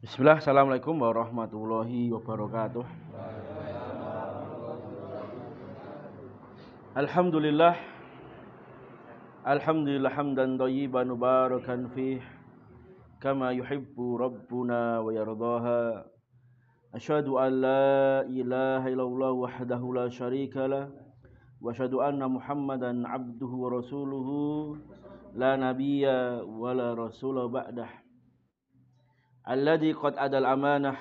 Bismillah, Assalamualaikum warahmatullahi wabarakatuh. Alhamdulillah Alhamdulillah hamdan tayyiban mubarakan fih kama yuhibbu rabbuna wa yardaha Asyhadu an la ilaha illallah wahdahu la syarika lah wa asyhadu anna Muhammadan abduhu wa rasuluhu la nabiyya wa la rasula ba'dah alladhi qad adal amanah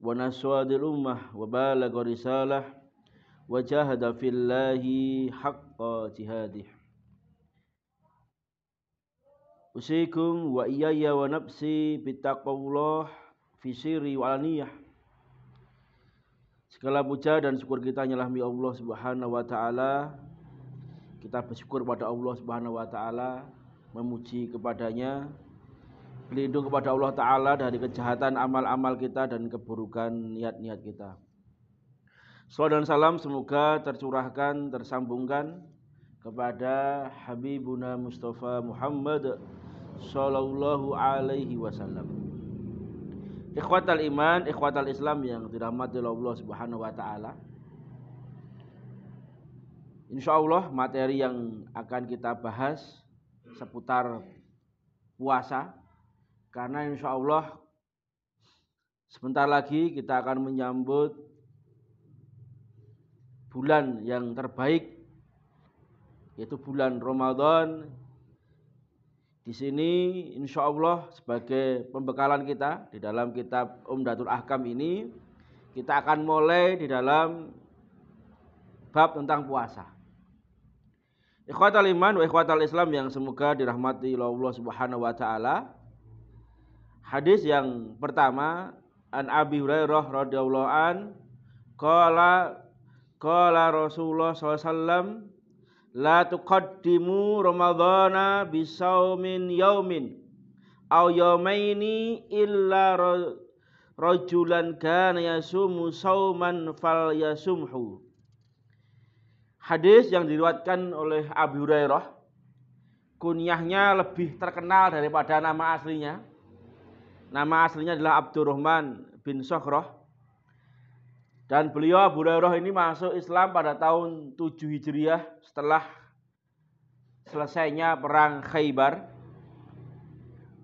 wa naswadil ummah wa balagha risalah wa jahada fillahi haqqa jihadih. Usikum wa iyaya wa nafsi bitaqawullah fi sirri wa alaniyah Segala puja dan syukur kita nyalahmi Allah Subhanahu wa taala. Kita bersyukur kepada Allah Subhanahu wa taala, memuji kepadanya, berlindung kepada Allah taala dari kejahatan amal-amal kita dan keburukan niat-niat kita. Salam dan salam semoga tercurahkan, tersambungkan kepada Habibuna Mustafa Muhammad sallallahu alaihi wasallam. Ikhwatal iman, ikhwatal Islam yang dirahmati Allah Subhanahu wa taala. Insyaallah materi yang akan kita bahas seputar puasa karena insyaallah sebentar lagi kita akan menyambut bulan yang terbaik yaitu bulan Ramadan di sini insya Allah sebagai pembekalan kita di dalam kitab Umdatul Ahkam ini kita akan mulai di dalam bab tentang puasa. Ikhwatal iman wa ikhwatal Islam yang semoga dirahmati Allah Subhanahu wa taala. Hadis yang pertama an Abi Hurairah radhiyallahu an qala qala Rasulullah wasallam La tuqaddimu Ramadhana bisaumin yaumin aw yaumaini illa rajulan kana yasumu sauman fal yasumhu. Hadis yang diriwatkan oleh Abu Hurairah kunyahnya lebih terkenal daripada nama aslinya. Nama aslinya adalah Abdurrahman bin Sokroh dan beliau Abu Hurairah ini masuk Islam pada tahun 7 Hijriah setelah selesainya perang Khaybar.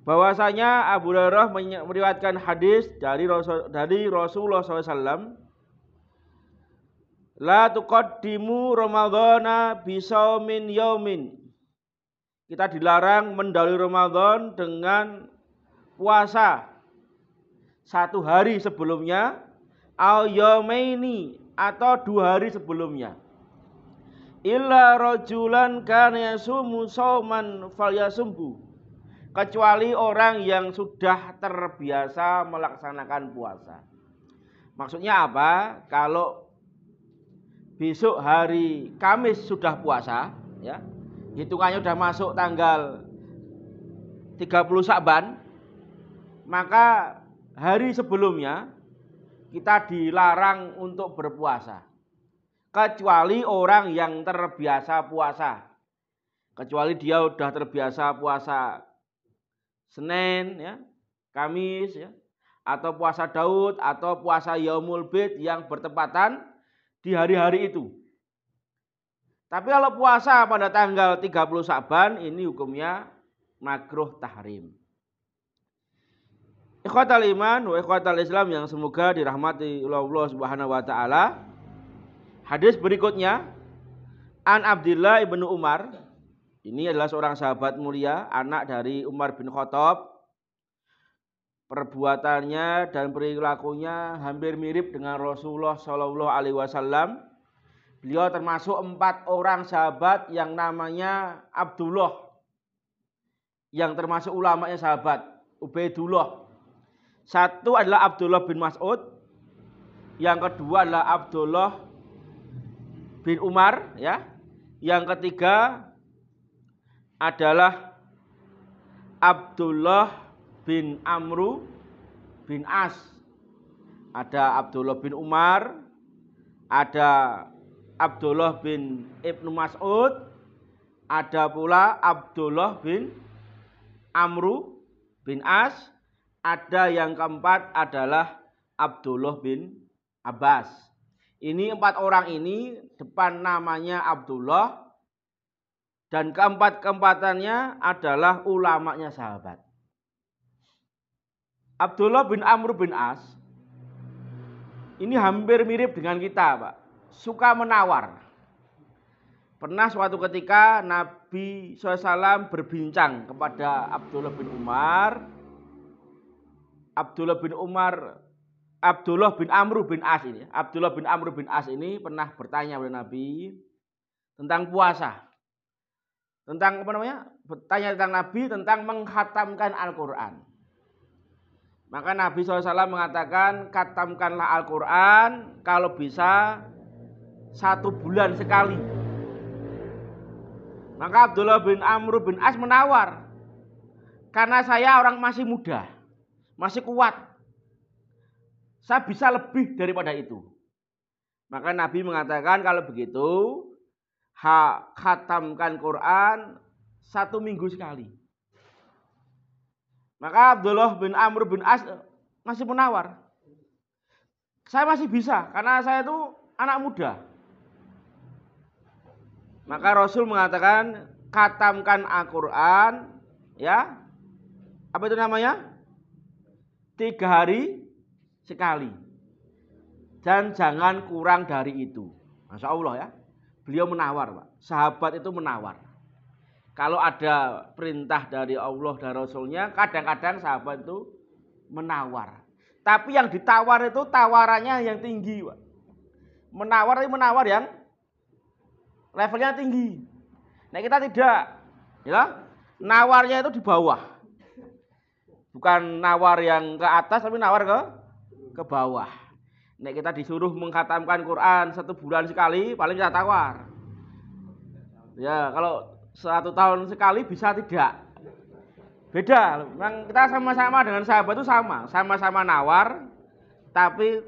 Bahwasanya Abu Hurairah meriwayatkan hadis dari dari Rasulullah SAW. La tuqaddimu Ramadhana bisaumin yaumin. Kita dilarang mendahului Ramadan dengan puasa satu hari sebelumnya au yaumaini atau dua hari sebelumnya. Illa rajulan kana yasumu sauman falyasumbu. Kecuali orang yang sudah terbiasa melaksanakan puasa. Maksudnya apa? Kalau besok hari Kamis sudah puasa, ya. Hitungannya sudah masuk tanggal 30 Sa'ban, maka hari sebelumnya kita dilarang untuk berpuasa. Kecuali orang yang terbiasa puasa. Kecuali dia sudah terbiasa puasa Senin, ya, Kamis, ya, atau puasa Daud, atau puasa Yaumul Bid yang bertepatan di hari-hari itu. Tapi kalau puasa pada tanggal 30 Saban ini hukumnya makruh tahrim. Ikhwatal iman wa ikhwatal Islam yang semoga dirahmati Allah Subhanahu wa taala. Hadis berikutnya An Abdullah ibnu Umar. Ini adalah seorang sahabat mulia, anak dari Umar bin Khattab. Perbuatannya dan perilakunya hampir mirip dengan Rasulullah Shallallahu Alaihi Wasallam. Beliau termasuk empat orang sahabat yang namanya Abdullah, yang termasuk ulamanya sahabat Ubaidullah satu adalah Abdullah bin Mas'ud. Yang kedua adalah Abdullah bin Umar. ya. Yang ketiga adalah Abdullah bin Amru bin As. Ada Abdullah bin Umar, ada Abdullah bin Ibnu Mas'ud, ada pula Abdullah bin Amru bin As, ada yang keempat adalah Abdullah bin Abbas. Ini empat orang ini depan namanya Abdullah dan keempat-keempatannya adalah ulamanya sahabat. Abdullah bin Amr bin As ini hampir mirip dengan kita, Pak. Suka menawar. Pernah suatu ketika Nabi SAW berbincang kepada Abdullah bin Umar. Abdullah bin Umar, Abdullah bin Amr bin As ini. Abdullah bin Amr bin As ini pernah bertanya kepada Nabi tentang puasa. Tentang apa namanya? Bertanya tentang Nabi tentang menghatamkan Al-Quran. Maka Nabi SAW mengatakan, katamkanlah Al-Quran kalau bisa satu bulan sekali. Maka Abdullah bin Amr bin As menawar. Karena saya orang masih muda, masih kuat. Saya bisa lebih daripada itu. Maka Nabi mengatakan kalau begitu, khatamkan Quran satu minggu sekali. Maka Abdullah bin Amr bin As masih menawar. Saya masih bisa karena saya itu anak muda. Maka Rasul mengatakan katamkan Al-Quran ya apa itu namanya tiga hari sekali dan jangan kurang dari itu Masya Allah ya beliau menawar pak sahabat itu menawar kalau ada perintah dari Allah dan Rasulnya, kadang-kadang sahabat itu menawar. Tapi yang ditawar itu tawarannya yang tinggi. Pak. Menawar itu menawar yang levelnya tinggi. Nah kita tidak. Ya, nawarnya itu di bawah. Bukan nawar yang ke atas, tapi nawar ke ke bawah. Nek kita disuruh menghatamkan Quran satu bulan sekali, paling kita tawar. Ya, kalau satu tahun sekali bisa tidak. Beda. Memang kita sama-sama dengan sahabat itu sama. Sama-sama nawar. Tapi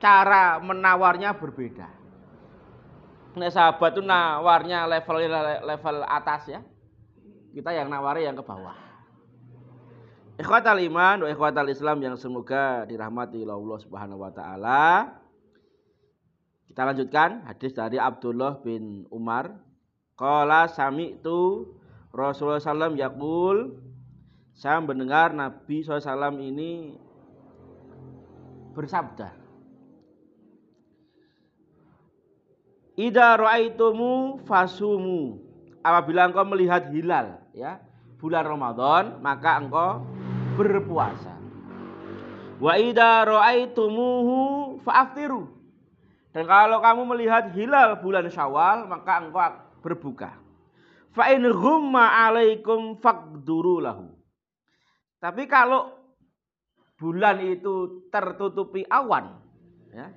cara menawarnya berbeda. Nah, sahabat itu nawarnya level level atas ya. Kita yang nawari yang ke bawah. Ikhwatal iman wa ikhwatal islam yang semoga dirahmati Allah Subhanahu wa taala. Kita lanjutkan hadis dari Abdullah bin Umar Qala sami'tu Rasulullah SAW yakul saya mendengar Nabi SAW ini bersabda Ida ra'aitumu fasumu apabila engkau melihat hilal ya bulan Ramadan maka engkau berpuasa wa ida ra'aitumuhu fa'aftiru dan kalau kamu melihat hilal bulan Syawal maka engkau berbuka. Fa in ghumma alaikum faqduru lahu. Tapi kalau bulan itu tertutupi awan, ya,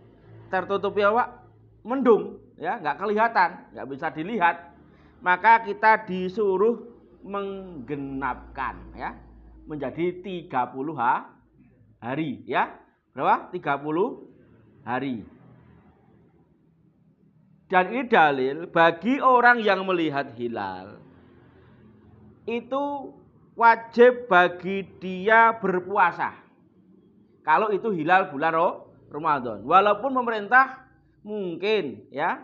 tertutupi awan, mendung, ya, nggak kelihatan, nggak bisa dilihat, maka kita disuruh menggenapkan, ya, menjadi 30 hari, ya, berapa? 30 hari. Dan ini dalil bagi orang yang melihat hilal itu wajib bagi dia berpuasa. Kalau itu hilal bulan Ramadan. Walaupun pemerintah mungkin ya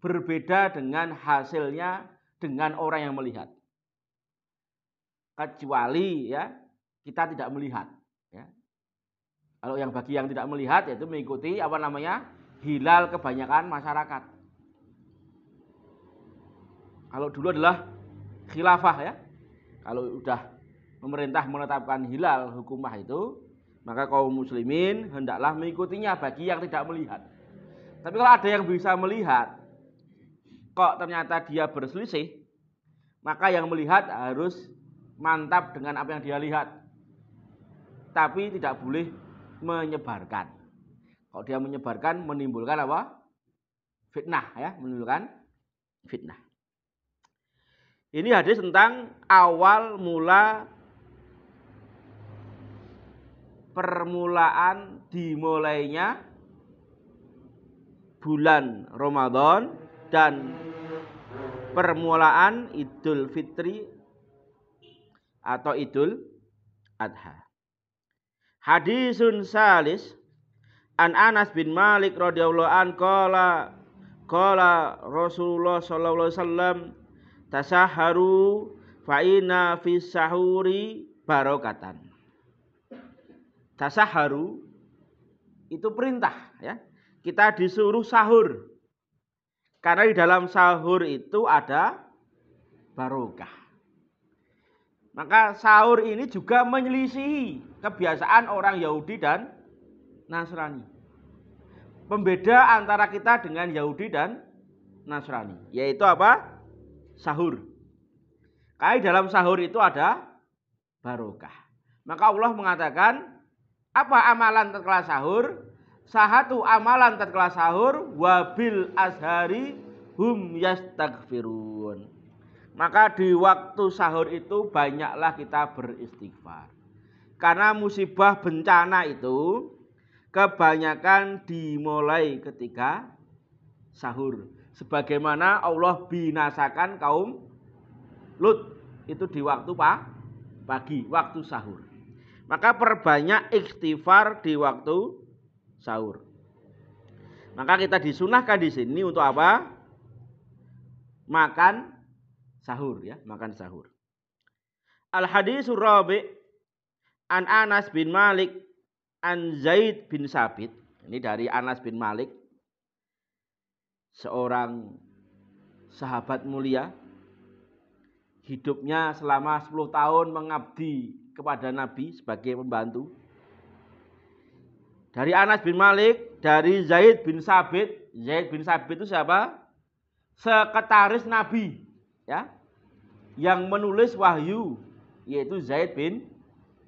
berbeda dengan hasilnya dengan orang yang melihat. Kecuali ya kita tidak melihat ya. Kalau yang bagi yang tidak melihat yaitu mengikuti apa namanya? hilal kebanyakan masyarakat. Kalau dulu adalah khilafah ya. Kalau sudah pemerintah menetapkan hilal hukumah itu, maka kaum muslimin hendaklah mengikutinya bagi yang tidak melihat. Tapi kalau ada yang bisa melihat, kok ternyata dia berselisih, maka yang melihat harus mantap dengan apa yang dia lihat. Tapi tidak boleh menyebarkan. Kalau dia menyebarkan menimbulkan apa? Fitnah ya, menimbulkan fitnah. Ini hadis tentang awal mula permulaan dimulainya bulan Ramadan dan permulaan Idul Fitri atau Idul Adha. Hadisun salis An Anas bin Malik radhiyallahu an qala qala Rasulullah sallallahu alaihi wasallam tasaharu fa inna fi sahuri barokatan. Tasaharu itu perintah ya. Kita disuruh sahur. Karena di dalam sahur itu ada barokah. Maka sahur ini juga menyelisihi kebiasaan orang Yahudi dan Nasrani. Pembeda antara kita dengan Yahudi dan Nasrani. Yaitu apa? Sahur. Karena dalam sahur itu ada barokah. Maka Allah mengatakan, apa amalan tatkala sahur? Sahatu amalan tatkala sahur wabil ashari hum yastaghfirun. Maka di waktu sahur itu banyaklah kita beristighfar. Karena musibah bencana itu kebanyakan dimulai ketika sahur. Sebagaimana Allah binasakan kaum Lut itu di waktu pak pagi, waktu sahur. Maka perbanyak istighfar di waktu sahur. Maka kita disunahkan di sini untuk apa? Makan sahur ya, makan sahur. Al hadisur rabi an Anas bin Malik An Zaid bin Sabit, ini dari Anas bin Malik, seorang sahabat mulia, hidupnya selama 10 tahun mengabdi kepada Nabi sebagai pembantu. Dari Anas bin Malik, dari Zaid bin Sabit, Zaid bin Sabit itu siapa? Sekretaris Nabi, ya, yang menulis wahyu, yaitu Zaid bin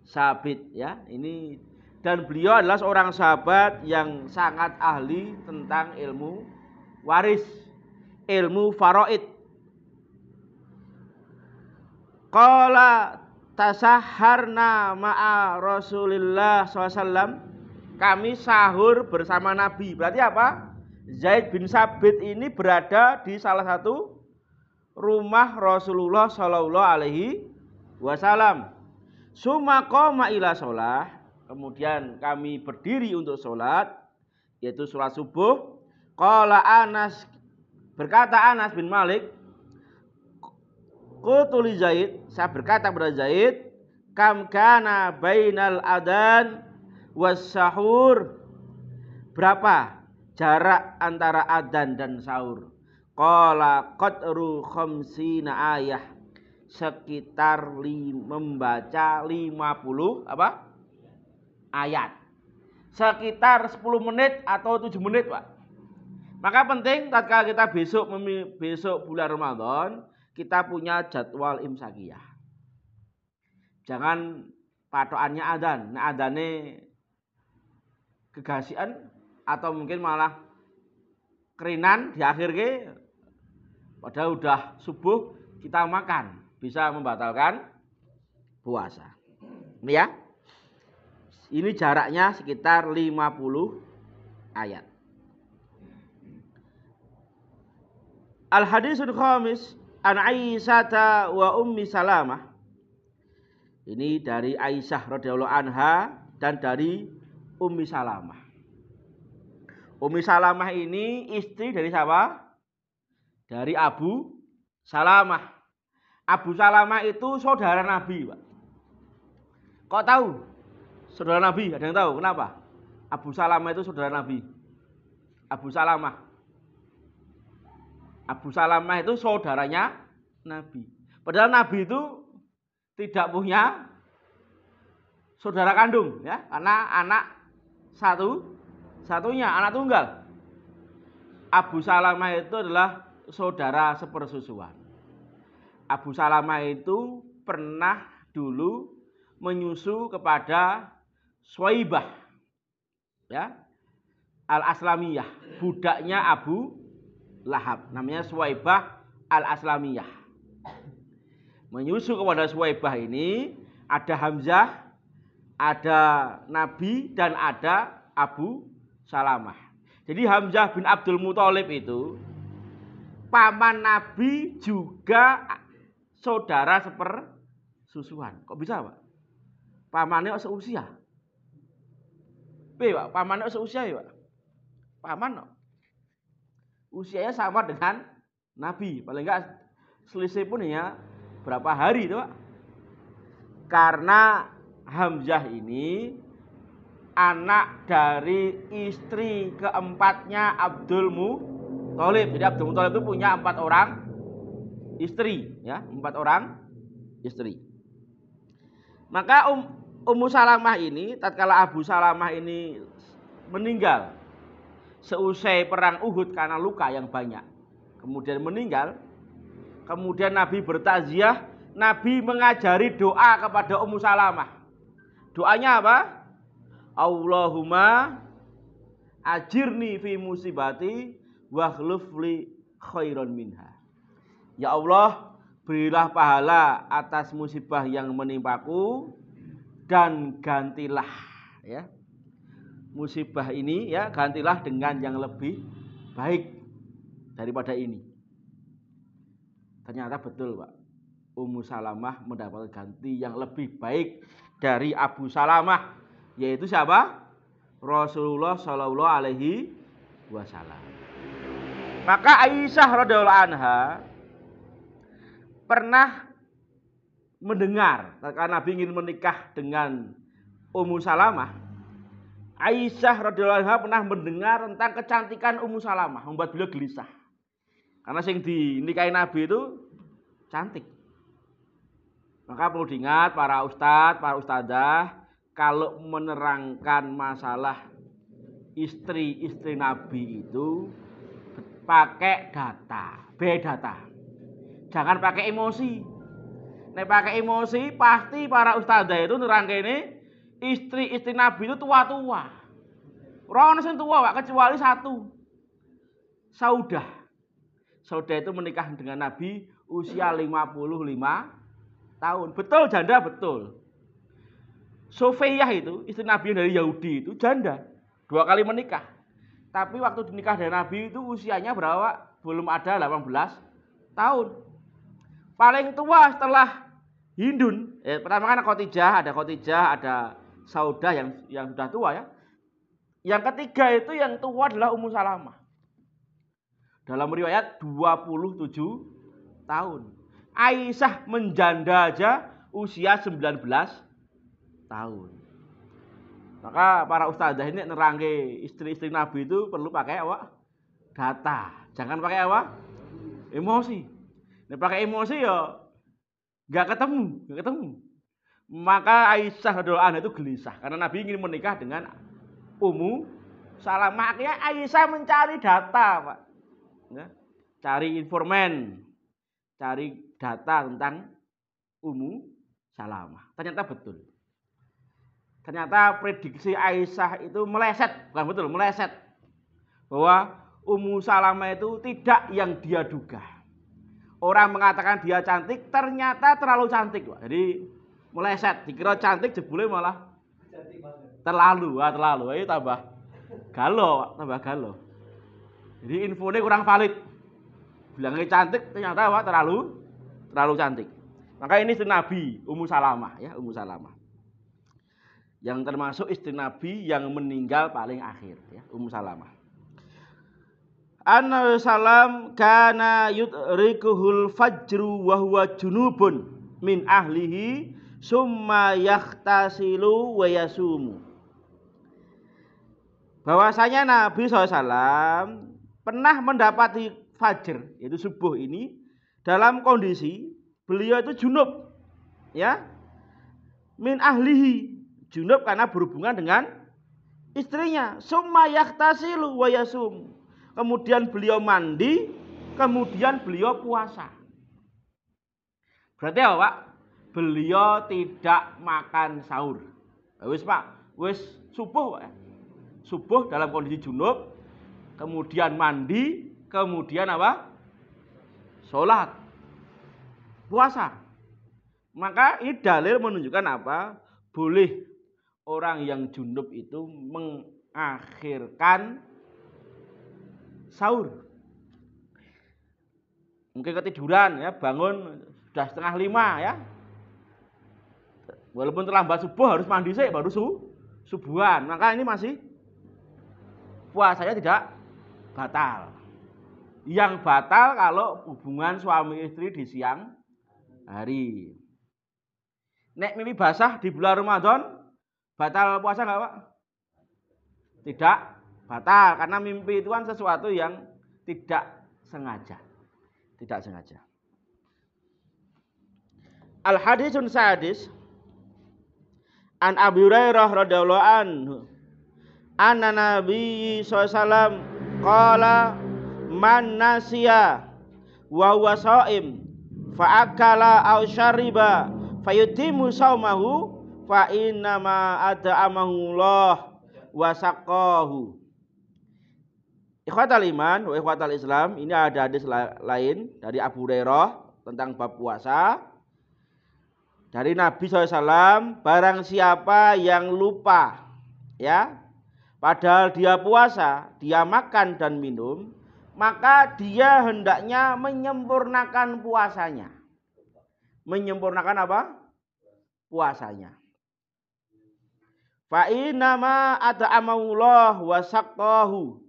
Sabit, ya. Ini dan beliau adalah seorang sahabat yang sangat ahli tentang ilmu waris, ilmu faraid. Qala tasaharna ma'a Rasulillah SAW. Kami sahur bersama Nabi. Berarti apa? Zaid bin Sabit ini berada di salah satu rumah Rasulullah Shallallahu Alaihi Wasallam. Sumakoma ila sholah Kemudian kami berdiri untuk sholat, yaitu sholat subuh. Qala Anas, berkata Anas bin Malik, Qutuli Zaid, saya berkata kepada Zaid, Kam kana bainal adan was sahur. Berapa jarak antara adan dan sahur? Qala qadru khamsina ayah. Sekitar li, membaca 50 apa? ayat. Sekitar 10 menit atau 7 menit, Pak. Maka penting tatkala kita besok besok bulan Ramadan, kita punya jadwal imsakiyah. Jangan patokannya adan. Nah, adane kegasian atau mungkin malah kerinan di akhir ke padahal udah subuh kita makan bisa membatalkan puasa. Ini ya. Ini jaraknya sekitar 50 ayat. Al hadisul khamis an Aisyah wa Ummi Salamah. Ini dari Aisyah radhiyallahu anha dan dari Ummi Salamah. Ummi Salamah ini istri dari siapa? Dari Abu Salamah. Abu Salamah itu saudara Nabi, Pak. Kok tahu? saudara Nabi. Ada yang tahu kenapa? Abu Salamah itu saudara Nabi. Abu Salamah. Abu Salamah itu saudaranya Nabi. Padahal Nabi itu tidak punya saudara kandung ya, karena anak satu satunya anak tunggal. Abu Salamah itu adalah saudara sepersusuan. Abu Salamah itu pernah dulu menyusu kepada Swaibah ya Al-Aslamiyah, budaknya Abu Lahab, namanya Swaibah Al-Aslamiyah. Menyusu kepada Swaibah ini ada Hamzah, ada Nabi dan ada Abu Salamah. Jadi Hamzah bin Abdul Muthalib itu paman Nabi juga saudara seper susuhan. Kok bisa, Pak? Pamannya seusia. P, Pak. Paman seusia ya, Pak. Paman. Usianya sama dengan Nabi. Paling enggak selisih pun ya berapa hari itu, Pak. Karena Hamzah ini anak dari istri keempatnya Abdul Muthalib. Jadi Abdul Muthalib itu punya empat orang istri, ya, empat orang istri. Maka um, Ummu Salamah ini, tatkala Abu Salamah ini meninggal seusai perang Uhud karena luka yang banyak, kemudian meninggal, kemudian Nabi bertaziah, Nabi mengajari doa kepada Ummu Salamah. Doanya apa? Allahumma ajirni fi musibati wa li khairan minha. Ya Allah, berilah pahala atas musibah yang menimpaku dan gantilah ya musibah ini ya gantilah dengan yang lebih baik daripada ini. Ternyata betul, Pak. Ummu Salamah mendapat ganti yang lebih baik dari Abu Salamah yaitu siapa? Rasulullah Shallallahu Alaihi Wasallam. Maka Aisyah radhiallahu anha pernah mendengar karena Nabi ingin menikah dengan Ummu Salamah. Aisyah radhiallahu anha pernah mendengar tentang kecantikan Ummu Salamah, membuat beliau gelisah. Karena yang dinikahi Nabi itu cantik. Maka perlu diingat para ustadz, para ustadzah, kalau menerangkan masalah istri-istri Nabi itu pakai data, beda data. Jangan pakai emosi. Nek pakai emosi pasti para ustazah itu nerang ini istri-istri Nabi itu tua-tua. Orang sing tua Pak kecuali satu. Saudah. Saudah itu menikah dengan Nabi usia 55 tahun. Betul janda betul. Sofiyah itu istri Nabi dari Yahudi itu janda, dua kali menikah. Tapi waktu dinikah dari Nabi itu usianya berapa? Belum ada 18 tahun. Paling tua setelah Hindun, eh, pertama kan Khotijah, ada Khotijah, ada Saudah yang yang sudah tua ya. Yang ketiga itu yang tua adalah Ummu Salamah. Dalam riwayat 27 tahun. Aisyah menjanda aja usia 19 tahun. Maka para ustazah ini nerangke istri-istri Nabi itu perlu pakai apa? Data. Jangan pakai apa? Emosi. Nih pakai emosi ya nggak ketemu, nggak ketemu. Maka Aisyah radhiallahu anha itu gelisah karena Nabi ingin menikah dengan Ummu Salamah. Akhirnya Aisyah mencari data, Pak. Ya, cari informan, cari data tentang Ummu Salamah. Ternyata betul. Ternyata prediksi Aisyah itu meleset, bukan betul, meleset. Bahwa Ummu Salamah itu tidak yang dia duga. Orang mengatakan dia cantik, ternyata terlalu cantik. Jadi meleset, dikira cantik jebule malah terlalu, wah terlalu. Ayo tambah galo, tambah galo. Jadi infonya kurang valid. Bilangnya cantik, ternyata apa? Terlalu, terlalu cantik. Maka ini Nabi Ummu Salamah ya, Ummu Salamah yang termasuk istri Nabi yang meninggal paling akhir ya Ummu Salamah. Anna salam kana yudrikuhul fajru wa huwa junubun min ahlihi summa yahtasilu wa yasumu. Bahwasanya Nabi SAW pernah mendapati fajr yaitu subuh ini dalam kondisi beliau itu junub ya min ahlihi junub karena berhubungan dengan istrinya. Summa yaktasilu wa yasum. Kemudian beliau mandi, kemudian beliau puasa. Berarti apa, Pak? Beliau tidak makan sahur. Wis, Pak. Wis subuh, Pak. Subuh dalam kondisi junub, kemudian mandi, kemudian apa? Sholat. Puasa. Maka ini dalil menunjukkan apa? Boleh orang yang junub itu mengakhirkan sahur. Mungkin ketiduran ya, bangun sudah setengah lima ya. Walaupun terlambat subuh harus mandi sih baru su, subuhan. Maka ini masih puasanya tidak batal. Yang batal kalau hubungan suami istri di siang hari. Nek mimpi basah di bulan Ramadan, batal puasa nggak Pak? Tidak batal karena mimpi itu kan sesuatu yang tidak sengaja. Tidak sengaja. Al hadisun sadis an Abi Hurairah radhiyallahu anhu anna Nabi sallallahu qala man nasiya wa huwa shaim fa akala aw syariba fayutimu saumahu fa inna ma at'amahu Allah wa saqahu Ikhwatal iman wa ikhwatal Islam, ini ada hadis lain dari Abu Hurairah tentang bab puasa. Dari Nabi SAW, barang siapa yang lupa, ya, padahal dia puasa, dia makan dan minum, maka dia hendaknya menyempurnakan puasanya. Menyempurnakan apa? Puasanya. Fa nama at'amahullah wa saqqahu.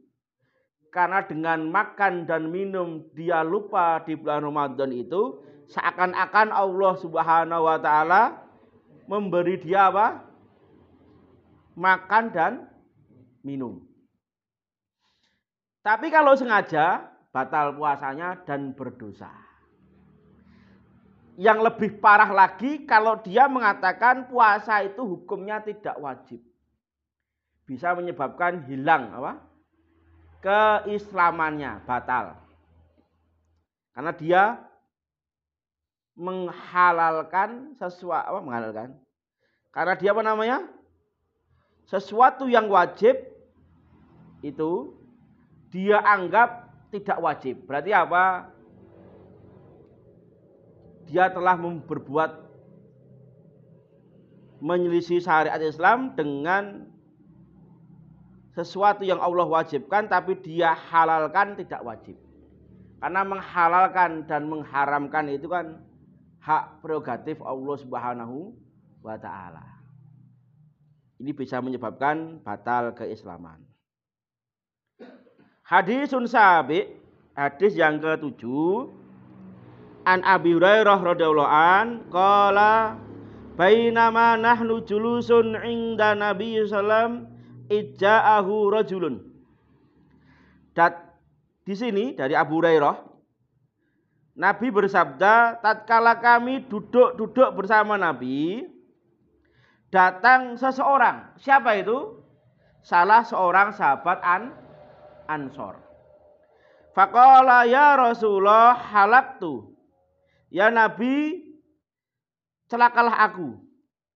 Karena dengan makan dan minum dia lupa di bulan Ramadan itu seakan-akan Allah Subhanahu wa taala memberi dia apa? Makan dan minum. Tapi kalau sengaja batal puasanya dan berdosa. Yang lebih parah lagi kalau dia mengatakan puasa itu hukumnya tidak wajib. Bisa menyebabkan hilang apa? keislamannya batal. Karena dia menghalalkan sesuatu apa menghalalkan? Karena dia apa namanya? Sesuatu yang wajib itu dia anggap tidak wajib. Berarti apa? Dia telah berbuat menyelisih syariat Islam dengan sesuatu yang Allah wajibkan tapi dia halalkan tidak wajib. Karena menghalalkan dan mengharamkan itu kan hak prerogatif Allah Subhanahu wa taala. Ini bisa menyebabkan batal keislaman. Hadisun sabi, hadis yang ketujuh. An Abi Hurairah radhiyallahu an qala bainama nahnu julusun inda Nabi sallam ija'ahu rajulun. Dat di sini dari Abu Hurairah Nabi bersabda, tatkala kami duduk-duduk bersama Nabi, datang seseorang. Siapa itu? Salah seorang sahabat An Ansor. Faqala ya Rasulullah halaktu. Ya Nabi, celakalah aku.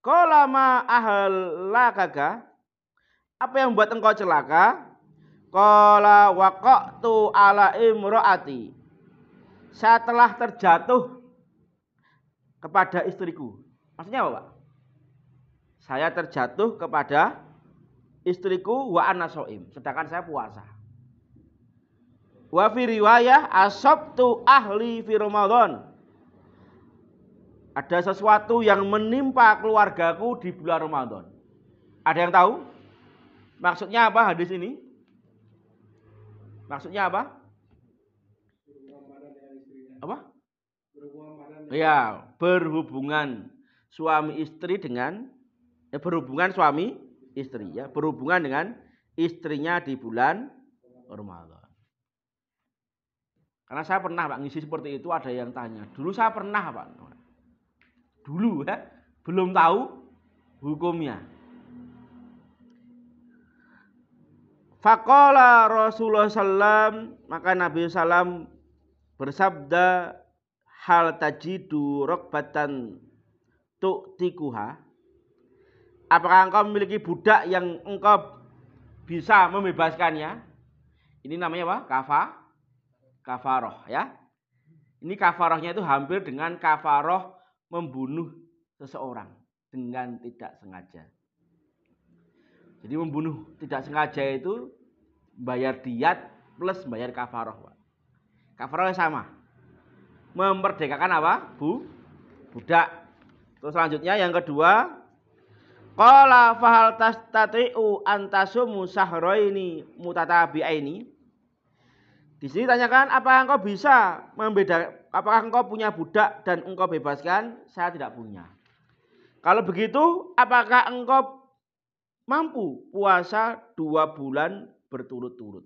Qala ma ahlakaka. Apa yang membuat engkau celaka? Qala waqatu ala imraati. Saya telah terjatuh kepada istriku. Maksudnya apa, Pak? Saya terjatuh kepada istriku wa ana sedangkan saya puasa. Wa fi riwayah asabtu ahli fi Ramadan. Ada sesuatu yang menimpa keluargaku di bulan Ramadan. Ada yang tahu? Maksudnya apa hadis ini? Maksudnya apa? Apa? Ya, berhubungan suami istri dengan eh, berhubungan suami istri ya, berhubungan dengan istrinya di bulan Ramadan. Karena saya pernah Pak ngisi seperti itu ada yang tanya. Dulu saya pernah Pak. Dulu ya, belum tahu hukumnya. Fakola Rasulullah Sallam maka Nabi Sallam bersabda hal tajidu rokbatan tu'tikuha Apakah engkau memiliki budak yang engkau bisa membebaskannya? Ini namanya apa? Kafa, kafaroh ya. Ini kafarohnya itu hampir dengan kafaroh membunuh seseorang dengan tidak sengaja. Jadi membunuh tidak sengaja itu bayar diat plus bayar kafaroh. Kafaroh sama. Memerdekakan apa? Bu, budak. Terus selanjutnya yang kedua, Qala fahal tastati'u antasumu sahraini mutatabi'aini. Di sini tanyakan apakah engkau bisa membeda apakah engkau punya budak dan engkau bebaskan? Saya tidak punya. Kalau begitu, apakah engkau mampu puasa dua bulan berturut-turut?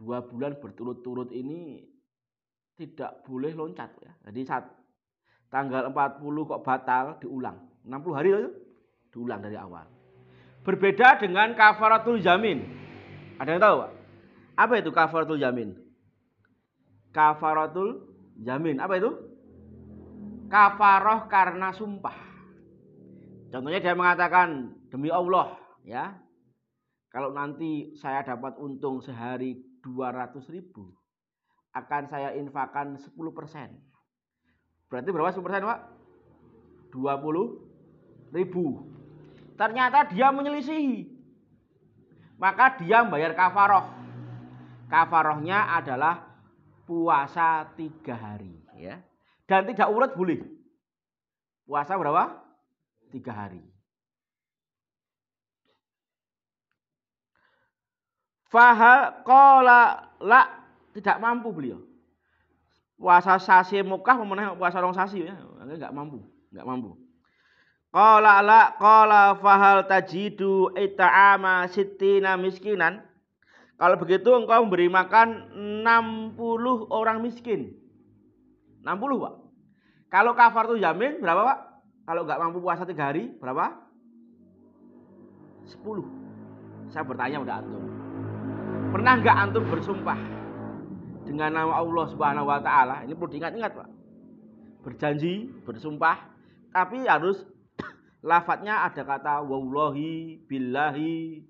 Dua bulan berturut-turut ini tidak boleh loncat ya. Jadi saat tanggal 40 kok batal diulang. 60 hari itu diulang dari awal. Berbeda dengan kafaratul jamin. Ada yang tahu Pak? Apa itu kafaratul jamin? Kafaratul jamin. Apa itu? Kafaroh karena sumpah. Contohnya dia mengatakan demi Allah ya. Kalau nanti saya dapat untung sehari 200 ribu akan saya infakkan 10 persen. Berarti berapa 10 persen Pak? 20 ribu. Ternyata dia menyelisihi. Maka dia membayar kafaroh. Kafarohnya adalah puasa tiga hari. ya Dan tidak urut boleh. Puasa berapa? Tiga hari. Fahal kola la tidak mampu beliau. Puasa sasi Mekah memenang puasa rong sasi ya, enggak mampu, enggak mampu. Qala la qala fahal tajidu ita'ama sittina miskinan. Kalau begitu engkau memberi makan 60 orang miskin. 60 Pak. Kalau kafar tuh jamin berapa Pak? Kalau enggak mampu puasa 3 hari berapa? 10. Saya bertanya pada antum. Pernah enggak antum bersumpah dengan nama Allah Subhanahu wa taala. Ini perlu diingat-ingat, Pak. Berjanji, bersumpah, tapi harus lafadznya ada kata wallahi, billahi,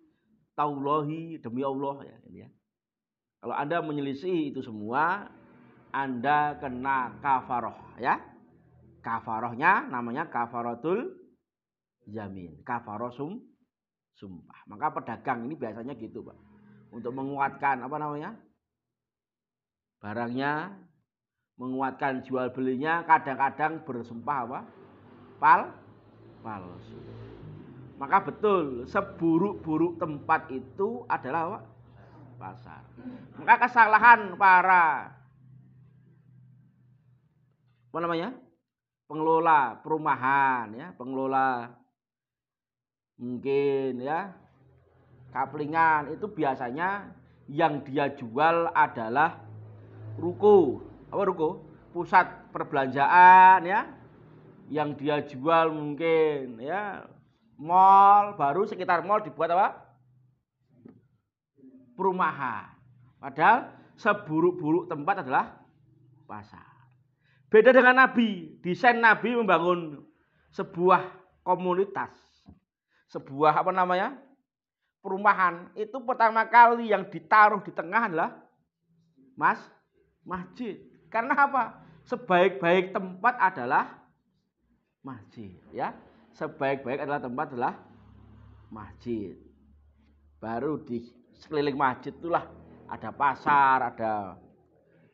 taullahi, demi Allah ya, ini ya. Kalau Anda menyelisih itu semua, Anda kena kafaroh ya. Kafarohnya namanya kafaratul jamin. Kafaroh sum, sumpah. Maka pedagang ini biasanya gitu, Pak. Untuk menguatkan apa namanya? barangnya, menguatkan jual belinya, kadang-kadang bersumpah apa? Pal, palsu. Maka betul, seburuk-buruk tempat itu adalah apa? Pasar. Maka kesalahan para apa namanya? Pengelola perumahan ya, pengelola mungkin ya kaplingan itu biasanya yang dia jual adalah ruko. Apa ruko? Pusat perbelanjaan ya. Yang dia jual mungkin ya mall baru sekitar mall dibuat apa? Perumahan. Padahal seburuk-buruk tempat adalah pasar. Beda dengan Nabi. Desain Nabi membangun sebuah komunitas. Sebuah apa namanya? Perumahan. Itu pertama kali yang ditaruh di tengah adalah Mas masjid. Karena apa? Sebaik-baik tempat adalah masjid, ya. Sebaik-baik adalah tempat adalah masjid. Baru di sekeliling masjid itulah ada pasar, ada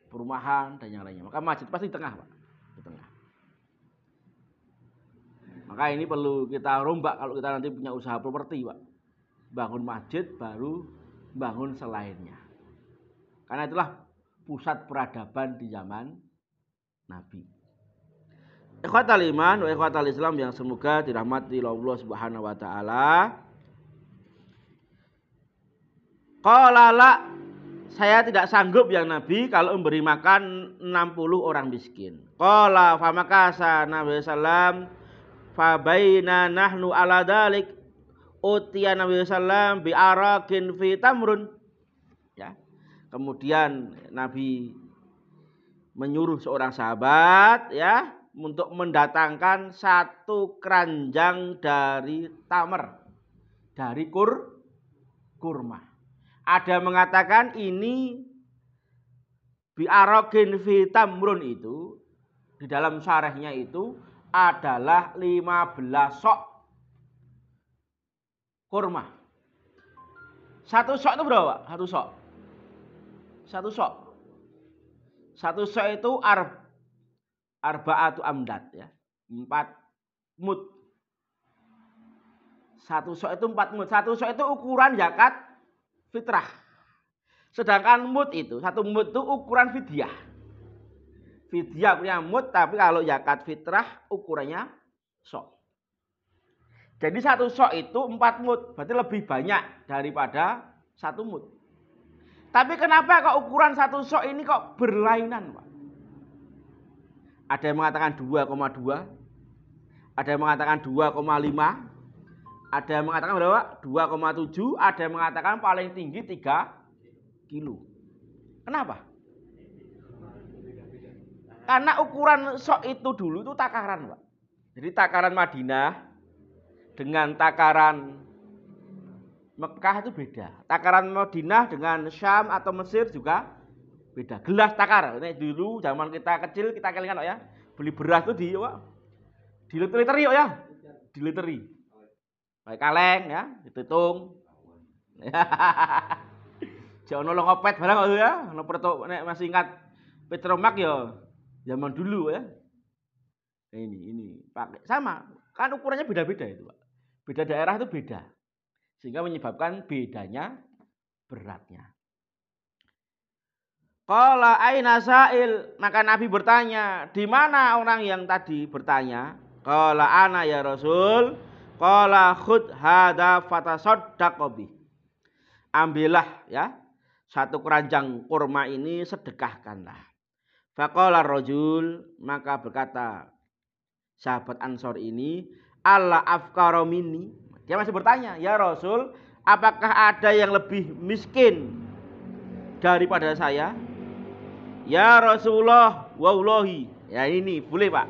perumahan dan yang lainnya. Maka masjid pasti di tengah, Pak. Di tengah. Maka ini perlu kita rombak kalau kita nanti punya usaha properti, Pak. Bangun masjid baru bangun selainnya. Karena itulah pusat peradaban di zaman Nabi. Ikhwatal iman wa ikhwatal Islam yang semoga dirahmati Allah Subhanahu wa taala. Qala la saya tidak sanggup yang Nabi kalau memberi makan 60 orang miskin. Qala famakasa Nabi sallam fa baina nahnu ala dalik utiya Nabi sallam bi arakin fi tamrun Kemudian Nabi menyuruh seorang sahabat ya untuk mendatangkan satu keranjang dari tamer dari kur kurma. Ada mengatakan ini biarokin vitamrun itu di dalam syarahnya itu adalah 15 sok kurma. Satu sok itu berapa? Satu sok. Satu sok. Satu sok itu arb, arbaatu amdat ya. Empat mut. Satu sok itu empat mut. Satu sok itu ukuran zakat fitrah. Sedangkan mut itu, satu mut itu ukuran fidyah. Fidyah punya mut, tapi kalau zakat fitrah ukurannya sok. Jadi satu sok itu empat mut, berarti lebih banyak daripada satu mut. Tapi kenapa kok ukuran satu sok ini kok berlainan, Pak? Ada yang mengatakan 2,2, ada yang mengatakan 2,5, ada yang mengatakan berapa? 2,7, ada yang mengatakan paling tinggi 3 kilo. Kenapa? Karena ukuran sok itu dulu itu takaran, Pak. Jadi takaran Madinah dengan takaran Mekah itu beda. Takaran Madinah dengan Syam atau Mesir juga beda. Gelas takar. Ini dulu zaman kita kecil kita kelingan ya. Beli beras itu di Pak. Di liter-literi ya. Di literi. Baik kaleng ya, ditutung. Jangan nolong ngopet barang ya. Ono perto nek masih ingat Petromak ya zaman dulu ya. Nah, ini ini pakai sama. Kan ukurannya beda-beda itu, Pak. Beda daerah itu beda. Sehingga menyebabkan bedanya beratnya. Qala aina sa'il? Maka Nabi bertanya, di mana orang yang tadi bertanya? Qala ana ya Rasul. Qala khud hada fatasaddaq Ambillah ya satu keranjang kurma ini sedekahkanlah. Faqala rajul maka berkata sahabat Ansor ini Allah afkara minni. Dia masih bertanya, "Ya Rasul, apakah ada yang lebih miskin daripada saya?" Ya Rasulullah, wallahi. Ya ini boleh, Pak.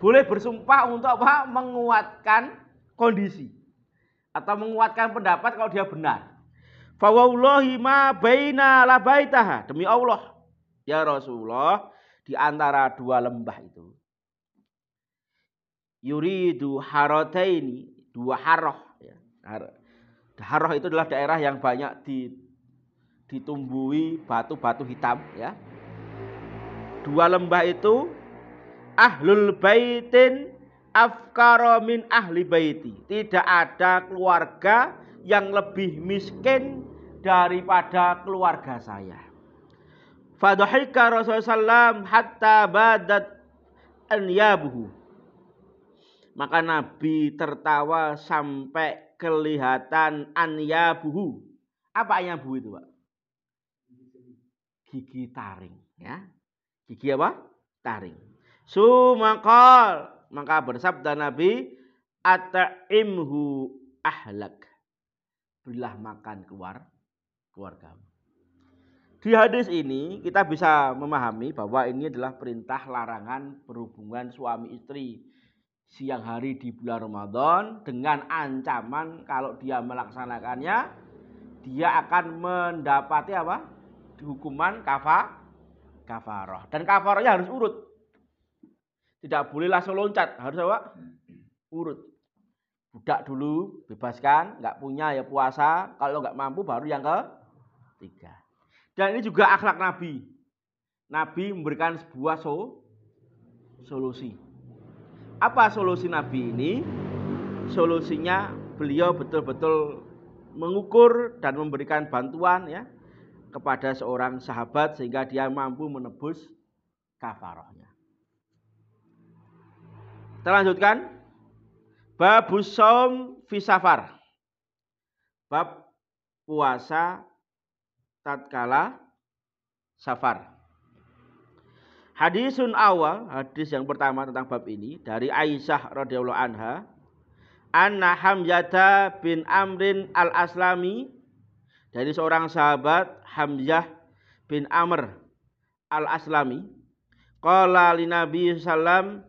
Boleh bersumpah untuk apa? Menguatkan kondisi atau menguatkan pendapat kalau dia benar. Fawallahi ma baina labaitaha. Demi Allah, ya Rasulullah, di antara dua lembah itu. Yuridu harataini, dua haroh. Ya. Haroh itu adalah daerah yang banyak ditumbuhi batu-batu hitam. Ya. Dua lembah itu ahlul baitin afkaro min ahli baiti. Tidak ada keluarga yang lebih miskin daripada keluarga saya. Fadhika Rasulullah SAW hatta badat anyabuhu. Maka Nabi tertawa sampai kelihatan anyabuhu. Apa anyabuhu itu, Pak? Gigi taring, ya. Gigi apa? Taring. Sumakal maka bersabda Nabi, Ata'imhu ahlak. Berilah makan keluar keluarga. Di hadis ini kita bisa memahami bahwa ini adalah perintah larangan berhubungan suami istri siang hari di bulan Ramadan dengan ancaman kalau dia melaksanakannya dia akan mendapati apa? hukuman kafa kafaroh dan kafarohnya harus urut tidak boleh langsung loncat, harus apa? Urut. Budak dulu, bebaskan, nggak punya ya puasa, kalau nggak mampu baru yang ketiga. Dan ini juga akhlak Nabi. Nabi memberikan sebuah so, solusi. Apa solusi Nabi ini? Solusinya beliau betul-betul mengukur dan memberikan bantuan ya kepada seorang sahabat sehingga dia mampu menebus kafarohnya. Kita lanjutkan. Babus saum fisafar. Bab puasa tatkala safar. Hadisun awal, hadis yang pertama tentang bab ini dari Aisyah radhiyallahu anha, anna Hamzah bin Amrin al-Aslami dari seorang sahabat Hamzah bin Amr al-Aslami qala li Nabi sallam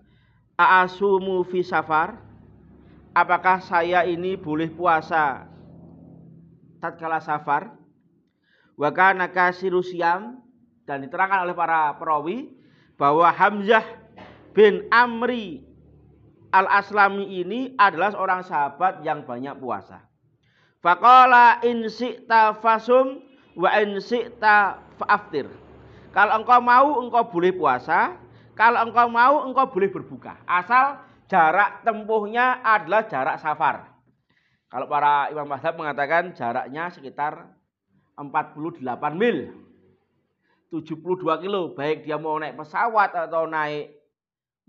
A'asumu fi safar? Apakah saya ini boleh puasa tatkala safar? Wa kana kasiru dan diterangkan oleh para perawi bahwa Hamzah bin Amri Al-Aslami ini adalah seorang sahabat yang banyak puasa. Faqala in syi'ta fasum wa in syi'ta fa'aftir. Kalau engkau mau engkau boleh puasa, kalau engkau mau, engkau boleh berbuka. Asal jarak tempuhnya adalah jarak safar. Kalau para imam mazhab mengatakan jaraknya sekitar 48 mil. 72 kilo. Baik dia mau naik pesawat atau naik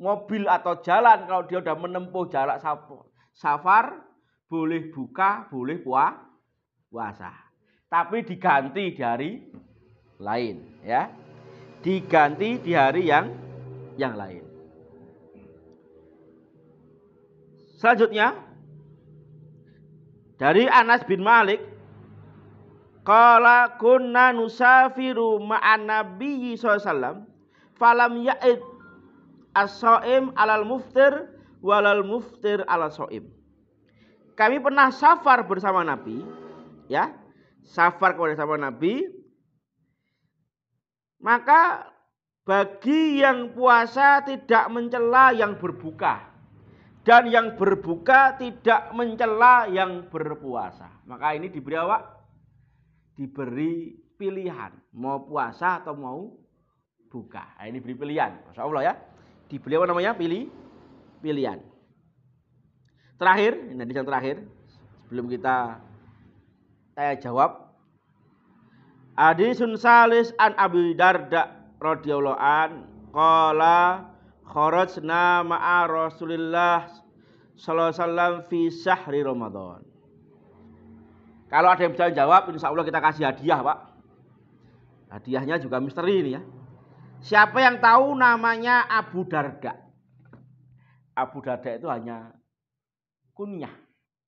mobil atau jalan. Kalau dia sudah menempuh jarak safar, boleh buka, boleh puasa. Tapi diganti di hari lain. ya Diganti di hari yang yang lain. Selanjutnya dari Anas bin Malik Qala kunna nusafiru ma'an nabiyyi SAW falam ya'id as-so'im alal muftir walal muftir alal so'im. Kami pernah safar bersama Nabi, ya, safar kepada sama Nabi, maka bagi yang puasa tidak mencela yang berbuka dan yang berbuka tidak mencela yang berpuasa. Maka ini diberi awak diberi pilihan mau puasa atau mau buka. Nah, ini beri pilihan. Masya Allah ya. Diberi apa namanya? Pilih pilihan. Terakhir, ini yang terakhir sebelum kita tanya jawab. Hadisun salis an Abi Darda radhiyallahu an qala kharajna ma'a Rasulillah sallallahu alaihi wasallam fi syahri Ramadan. Kalau ada yang bisa jawab, insya Allah kita kasih hadiah, Pak. Hadiahnya juga misteri ini ya. Siapa yang tahu namanya Abu Darda? Abu Darda itu hanya kunyah,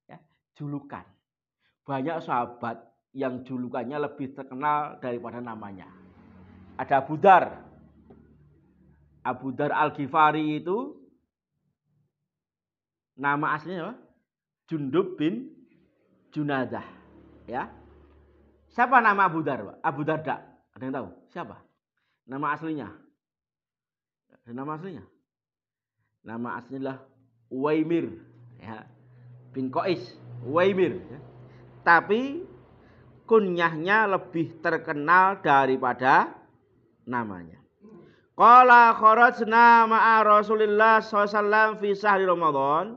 ya, julukan. Banyak sahabat yang julukannya lebih terkenal daripada namanya. Ada Abu Dar, Abu Dar Al-Ghifari itu nama aslinya apa? Jundub bin Junadah. Ya. Siapa nama Abu Dar? Abu Darda. Ada yang tahu? Siapa? Nama aslinya? Ada nama aslinya? Nama aslinya adalah Uwaimir. Ya. Bin Qais. Uwaimir. Ya. Tapi kunyahnya lebih terkenal daripada namanya. Qala kharajna ma'a Rasulillah SAW fi sahri Ramadan.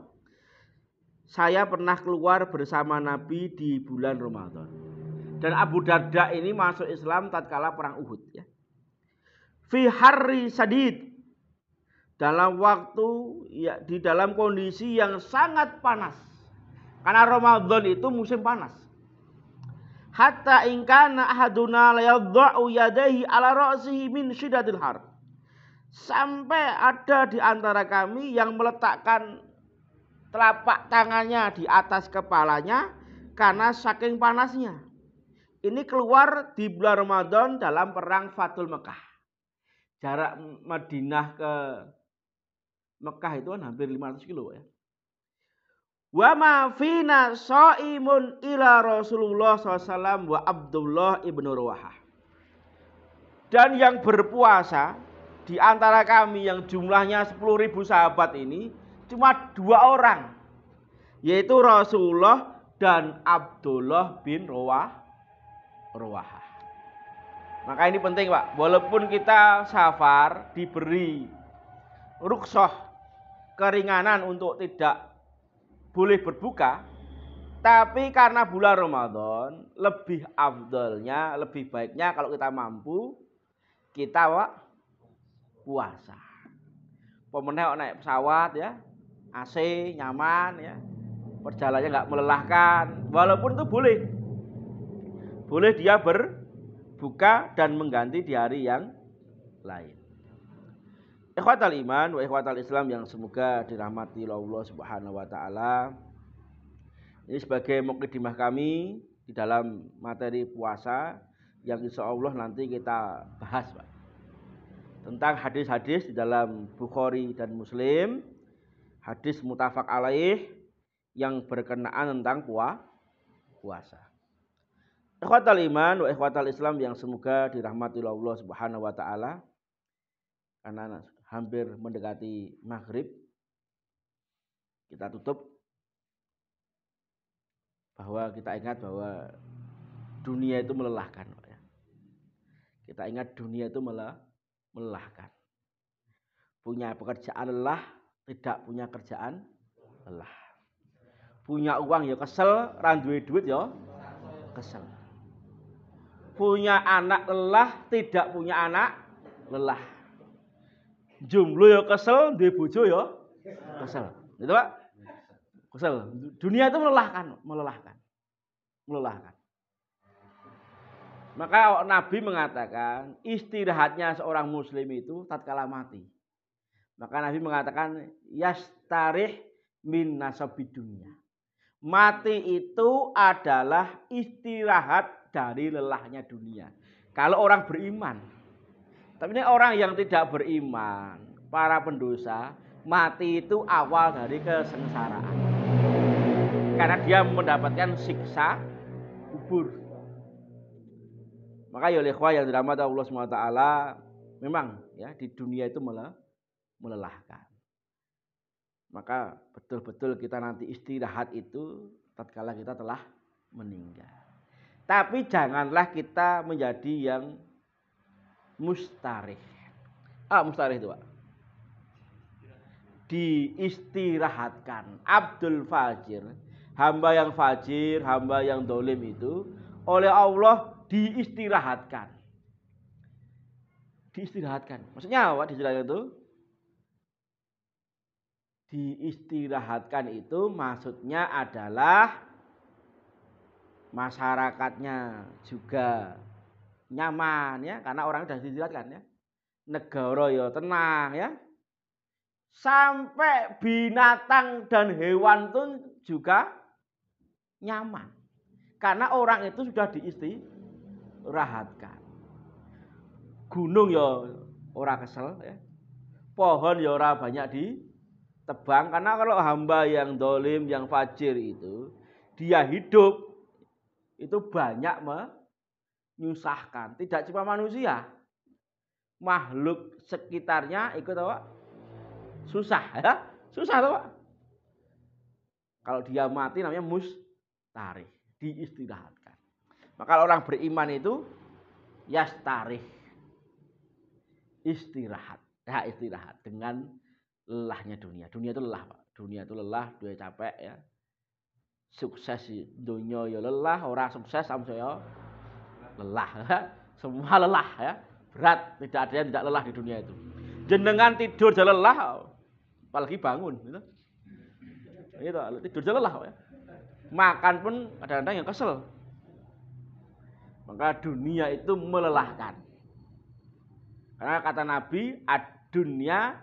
Saya pernah keluar bersama Nabi di bulan Ramadan. Dan Abu Darda ini masuk Islam tatkala perang Uhud ya. Fi hari sadid. Dalam waktu ya di dalam kondisi yang sangat panas. Karena Ramadan itu musim panas. Hatta ingkana ahaduna la yadha'u yadayhi ala ra'sihi min syiddatil har Sampai ada di antara kami yang meletakkan telapak tangannya di atas kepalanya karena saking panasnya. Ini keluar di bulan Ramadan dalam perang Fatul Mekah. Jarak Madinah ke Mekah itu kan hampir 500 kilo ya. Wa ma fina so'imun ila Rasulullah SAW wa Abdullah ibnu Rawahah. Dan yang berpuasa di antara kami yang jumlahnya 10 ribu sahabat ini cuma dua orang yaitu Rasulullah dan Abdullah bin Rawah Rawah. Maka ini penting Pak, walaupun kita safar diberi rukshoh keringanan untuk tidak boleh berbuka, tapi karena bulan Ramadan lebih afdolnya, lebih baiknya kalau kita mampu kita Pak puasa. Pemenang naik pesawat ya, AC nyaman ya, perjalanannya nggak melelahkan, walaupun itu boleh. Boleh dia berbuka dan mengganti di hari yang lain. Ikhwatal iman wa ikhwatal Islam yang semoga dirahmati Allah Subhanahu wa taala. Ini sebagai mukadimah kami di dalam materi puasa yang insya Allah nanti kita bahas, Pak tentang hadis-hadis di dalam Bukhari dan Muslim, hadis mutafak alaih yang berkenaan tentang puasa. Ikhwatal iman wa ikhwatal Islam yang semoga dirahmati Allah Subhanahu wa taala. Karena hampir mendekati maghrib, kita tutup bahwa kita ingat bahwa dunia itu melelahkan. Ya. Kita ingat dunia itu melelahkan. Punya pekerjaan lelah, tidak punya kerjaan lelah. Punya uang ya kesel, randuwe duit ya kesel. Punya anak lelah, tidak punya anak lelah. Jomblo ya kesel, duwe bojo ya kesel. Gitu Pak? Kesel. Dunia itu melelahkan, melelahkan. Melelahkan. Maka Nabi mengatakan istirahatnya seorang muslim itu tatkala mati. Maka Nabi mengatakan yastarih min nasabid dunia. Mati itu adalah istirahat dari lelahnya dunia. Kalau orang beriman. Tapi ini orang yang tidak beriman, para pendosa, mati itu awal dari kesengsaraan. Karena dia mendapatkan siksa kubur. Maka ya ikhwah yang dirahmati Allah SWT memang ya di dunia itu melelahkan. Maka betul-betul kita nanti istirahat itu tatkala kita telah meninggal. Tapi janganlah kita menjadi yang mustarih. Ah, mustarih itu, Pak. Diistirahatkan. Abdul Fajir, hamba yang fajir, hamba yang dolim itu oleh Allah diistirahatkan. Diistirahatkan. Maksudnya apa diistirahatkan itu? Diistirahatkan itu maksudnya adalah masyarakatnya juga nyaman ya karena orang sudah diistirahatkan ya. Negara ya tenang ya. Sampai binatang dan hewan pun juga nyaman. Karena orang itu sudah diistirahatkan rahatkan. Gunung ya ora kesel ya. Pohon ya ora banyak ditebang karena kalau hamba yang dolim, yang fajir itu dia hidup itu banyak menyusahkan. Tidak cuma manusia, makhluk sekitarnya ikut apa? Susah ya, susah Pak. Kalau dia mati namanya mustarih, diistirahatkan. Maka orang beriman itu yastarih istirahat. Ya, istirahat dengan lelahnya dunia. Dunia itu lelah, Pak. Dunia itu lelah, dunia capek ya. Sukses dunia ya lelah, orang sukses sama lelah. Semua lelah ya. Berat, tidak ada yang tidak lelah di dunia itu. Jenengan tidur jalan lelah, apalagi bangun gitu. Itu tidur jalan lelah ya. Makan pun kadang-kadang yang kesel. Maka dunia itu melelahkan. Karena kata Nabi, ad-dunya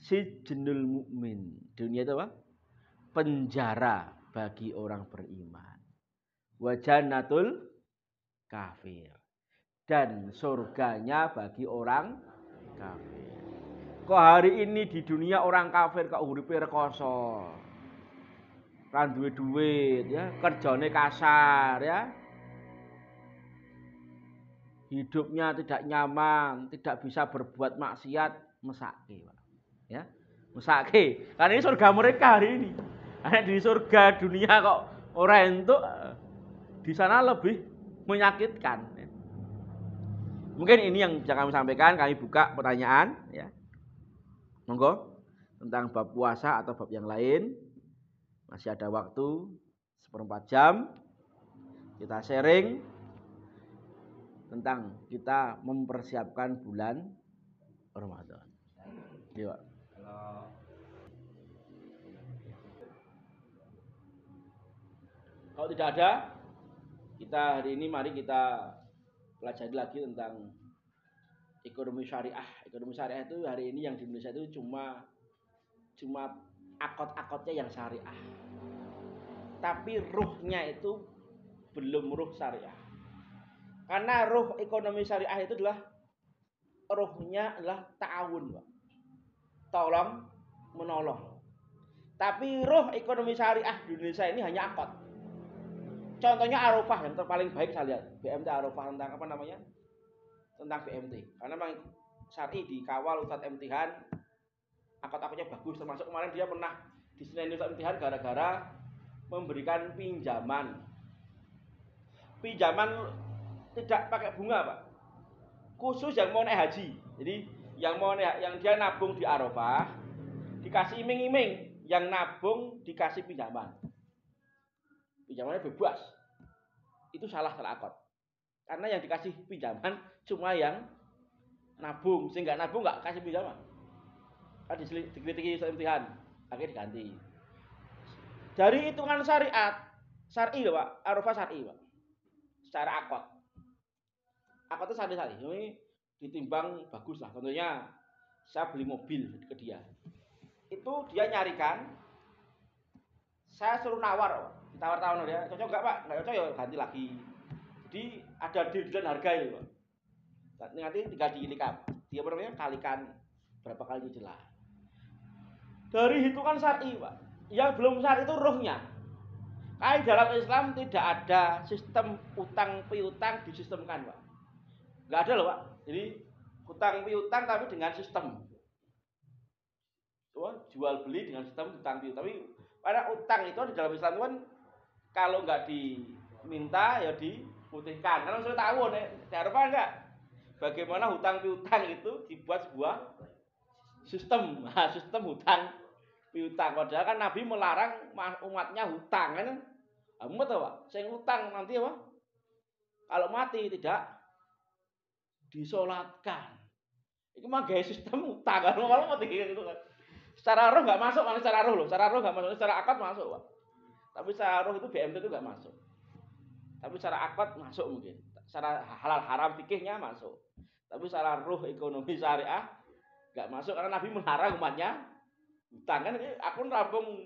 si jenul mukmin. Dunia itu apa? Penjara bagi orang beriman. Wajanatul kafir. Dan surganya bagi orang kafir. Kok hari ini di dunia orang kafir kok uripe rekoso. Duwe duit ya, kerjane kasar ya, hidupnya tidak nyaman, tidak bisa berbuat maksiat, mesake. Ya. Mesake. Karena ini surga mereka hari ini. Karena di surga dunia kok orang itu di sana lebih menyakitkan. Ya. Mungkin ini yang bisa kami sampaikan, kami buka pertanyaan ya. Monggo tentang bab puasa atau bab yang lain. Masih ada waktu seperempat jam. Kita sharing tentang kita mempersiapkan bulan Ramadan. Iya. Kalau tidak ada, kita hari ini mari kita pelajari lagi tentang ekonomi syariah. Ekonomi syariah itu hari ini yang di Indonesia itu cuma cuma akot-akotnya yang syariah. Tapi ruhnya itu belum ruh syariah. Karena roh ekonomi syariah itu adalah rohnya adalah ta'awun, Pak. Tolong menolong. Tapi roh ekonomi syariah di Indonesia ini hanya akot. Contohnya Arafah yang terpaling baik saya lihat. BMT Arafah tentang apa namanya? Tentang BMT. Karena memang syari dikawal Ustadz MThan akot-akotnya bagus termasuk kemarin dia pernah di Senin Ustadz MThan gara-gara memberikan pinjaman pinjaman tidak pakai bunga pak khusus yang mau naik haji jadi yang mau naik, yang dia nabung di Arafah dikasih iming-iming yang nabung dikasih pinjaman pinjamannya bebas. Itu salah salah. Karena yang dikasih pinjaman cuma yang nabung, sehingga nabung nggak kasih pinjaman. Kan dikritiki imtihan, akhirnya diganti. Dari hitungan syariat, syar'i loh Pak, arafah syar'i Pak. Secara akad. Akad itu sari-sari. Ini ditimbang bagus lah. Contohnya saya beli mobil ke dia. Itu dia nyarikan, saya suruh nawar, ditawar-tawar dia, cocok nggak Pak? Nggak cocok ya ganti lagi. Jadi ada deal harga itu Pak. Nanti tinggal diilikap. Dia namanya kalikan berapa kali jelas. Dari hitungan syar'i Pak. Yang belum syar'i itu rohnya. Kayak dalam Islam tidak ada sistem utang piutang disistemkan Pak. Nggak ada loh Pak. Jadi utang piutang tapi dengan sistem. Jual beli dengan sistem utang piutang. Tapi pada utang itu di dalam Islam kan kalau nggak diminta ya diputihkan. Karena sudah tahu nih, di Eropa enggak. Bagaimana hutang piutang itu dibuat sebuah sistem, nah, sistem hutang piutang. Padahal kan Nabi melarang umatnya hutang kan. Umat apa? Saya hutang nanti apa? Kalau mati tidak disolatkan. Itu mah gaya sistem utang kan kalau mati gitu kan. Secara roh nggak masuk, mana secara roh loh. Secara roh nggak masuk, secara akad masuk, Pak. Tapi secara roh itu BMT itu nggak masuk. Tapi secara akad masuk mungkin. Secara halal haram fikihnya masuk. Tapi secara roh ekonomi syariah nggak masuk karena Nabi melarang umatnya utang kan aku rabung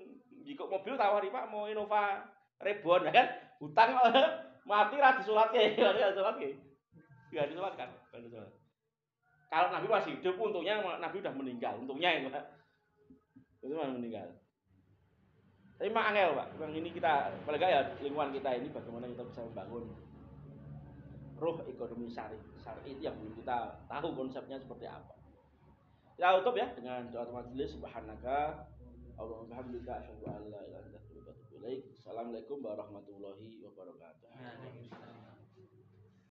jika mobil tawari Pak mau Innova Rebon kan? Utang mati ra disolat ya ra disolat ya enggak disolatkan kalau Nabi masih hidup untungnya Nabi udah meninggal. Untungnya itu Pak. Itu meninggal tapi mak angel Pak memang ini kita apalagi ya lingkungan kita ini bagaimana kita bisa membangun roh ekonomi syari syari itu yang belum kita tahu konsepnya seperti apa kita tutup ya dengan doa majelis subhanaka Allahumma bihamdika asyhadu an la ilaha illa anta astaghfiruka wa atubu ilaik. Assalamualaikum warahmatullahi wabarakatuh.